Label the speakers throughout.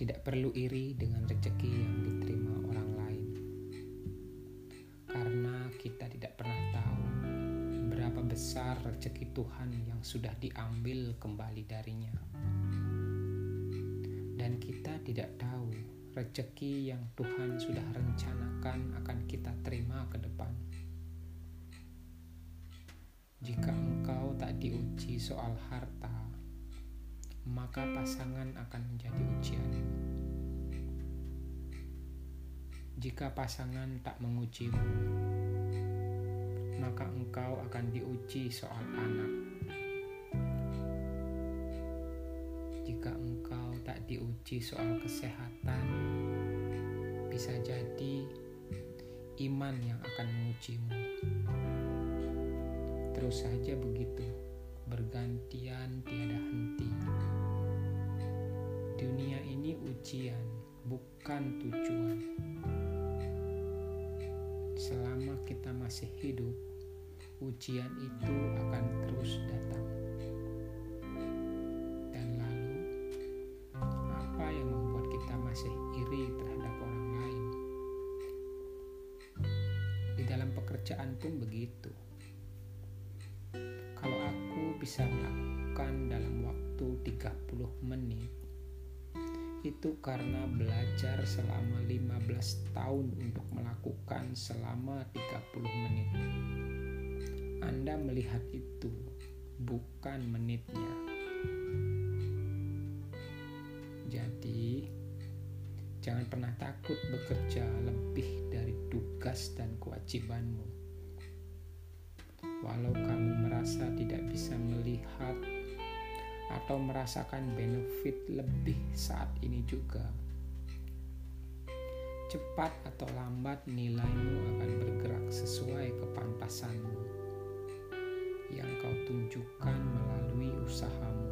Speaker 1: Tidak perlu iri dengan rezeki yang diterima orang lain, karena kita tidak pernah tahu berapa besar rezeki Tuhan yang sudah diambil kembali darinya, dan kita tidak tahu rezeki yang Tuhan sudah rencanakan akan kita terima ke depan. Jika engkau tak diuji soal harta, maka pasangan akan menjadi ujian. Jika pasangan tak mengujimu, maka engkau akan diuji soal anak. Jika engkau tak diuji soal kesehatan, bisa jadi iman yang akan mengujimu. Terus saja begitu, bergantian tiada henti. Dunia ini ujian, bukan tujuan. Ujian itu akan terus datang. Dan lalu, apa yang membuat kita masih iri terhadap orang lain? Di dalam pekerjaan pun begitu kalau aku bisa melakukan dalam waktu 30 menit itu karena belajar selama 15 tahun untuk melakukan selama 30 menit. Anda melihat itu bukan menitnya. Jadi, jangan pernah takut bekerja lebih dari tugas dan kewajibanmu walau kamu merasa tidak bisa melihat atau merasakan benefit lebih saat ini juga. Cepat atau lambat nilaimu akan bergerak sesuai kepantasanmu yang kau tunjukkan melalui usahamu.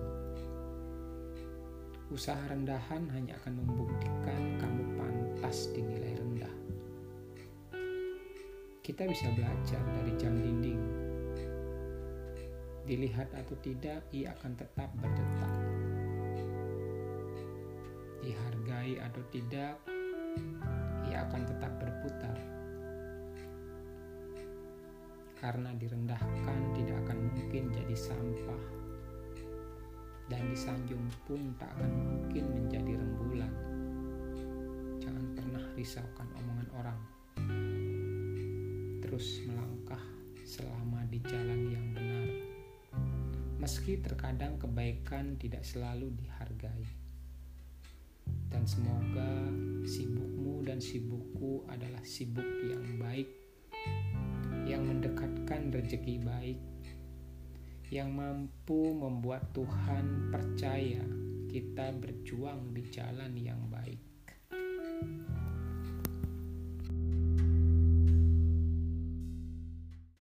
Speaker 1: Usaha rendahan hanya akan membuktikan kamu pantas dinilai rendah. Kita bisa belajar dari jam dinding dilihat atau tidak, ia akan tetap berdetak. Dihargai atau tidak, ia akan tetap berputar. Karena direndahkan tidak akan mungkin jadi sampah. Dan disanjung pun tak akan mungkin menjadi rembulan. Jangan pernah risaukan omongan orang. Terus melangkah selama di jalan yang benar meski terkadang kebaikan tidak selalu dihargai. Dan semoga sibukmu dan sibukku adalah sibuk yang baik, yang mendekatkan rezeki baik, yang mampu membuat Tuhan percaya kita berjuang di jalan yang baik.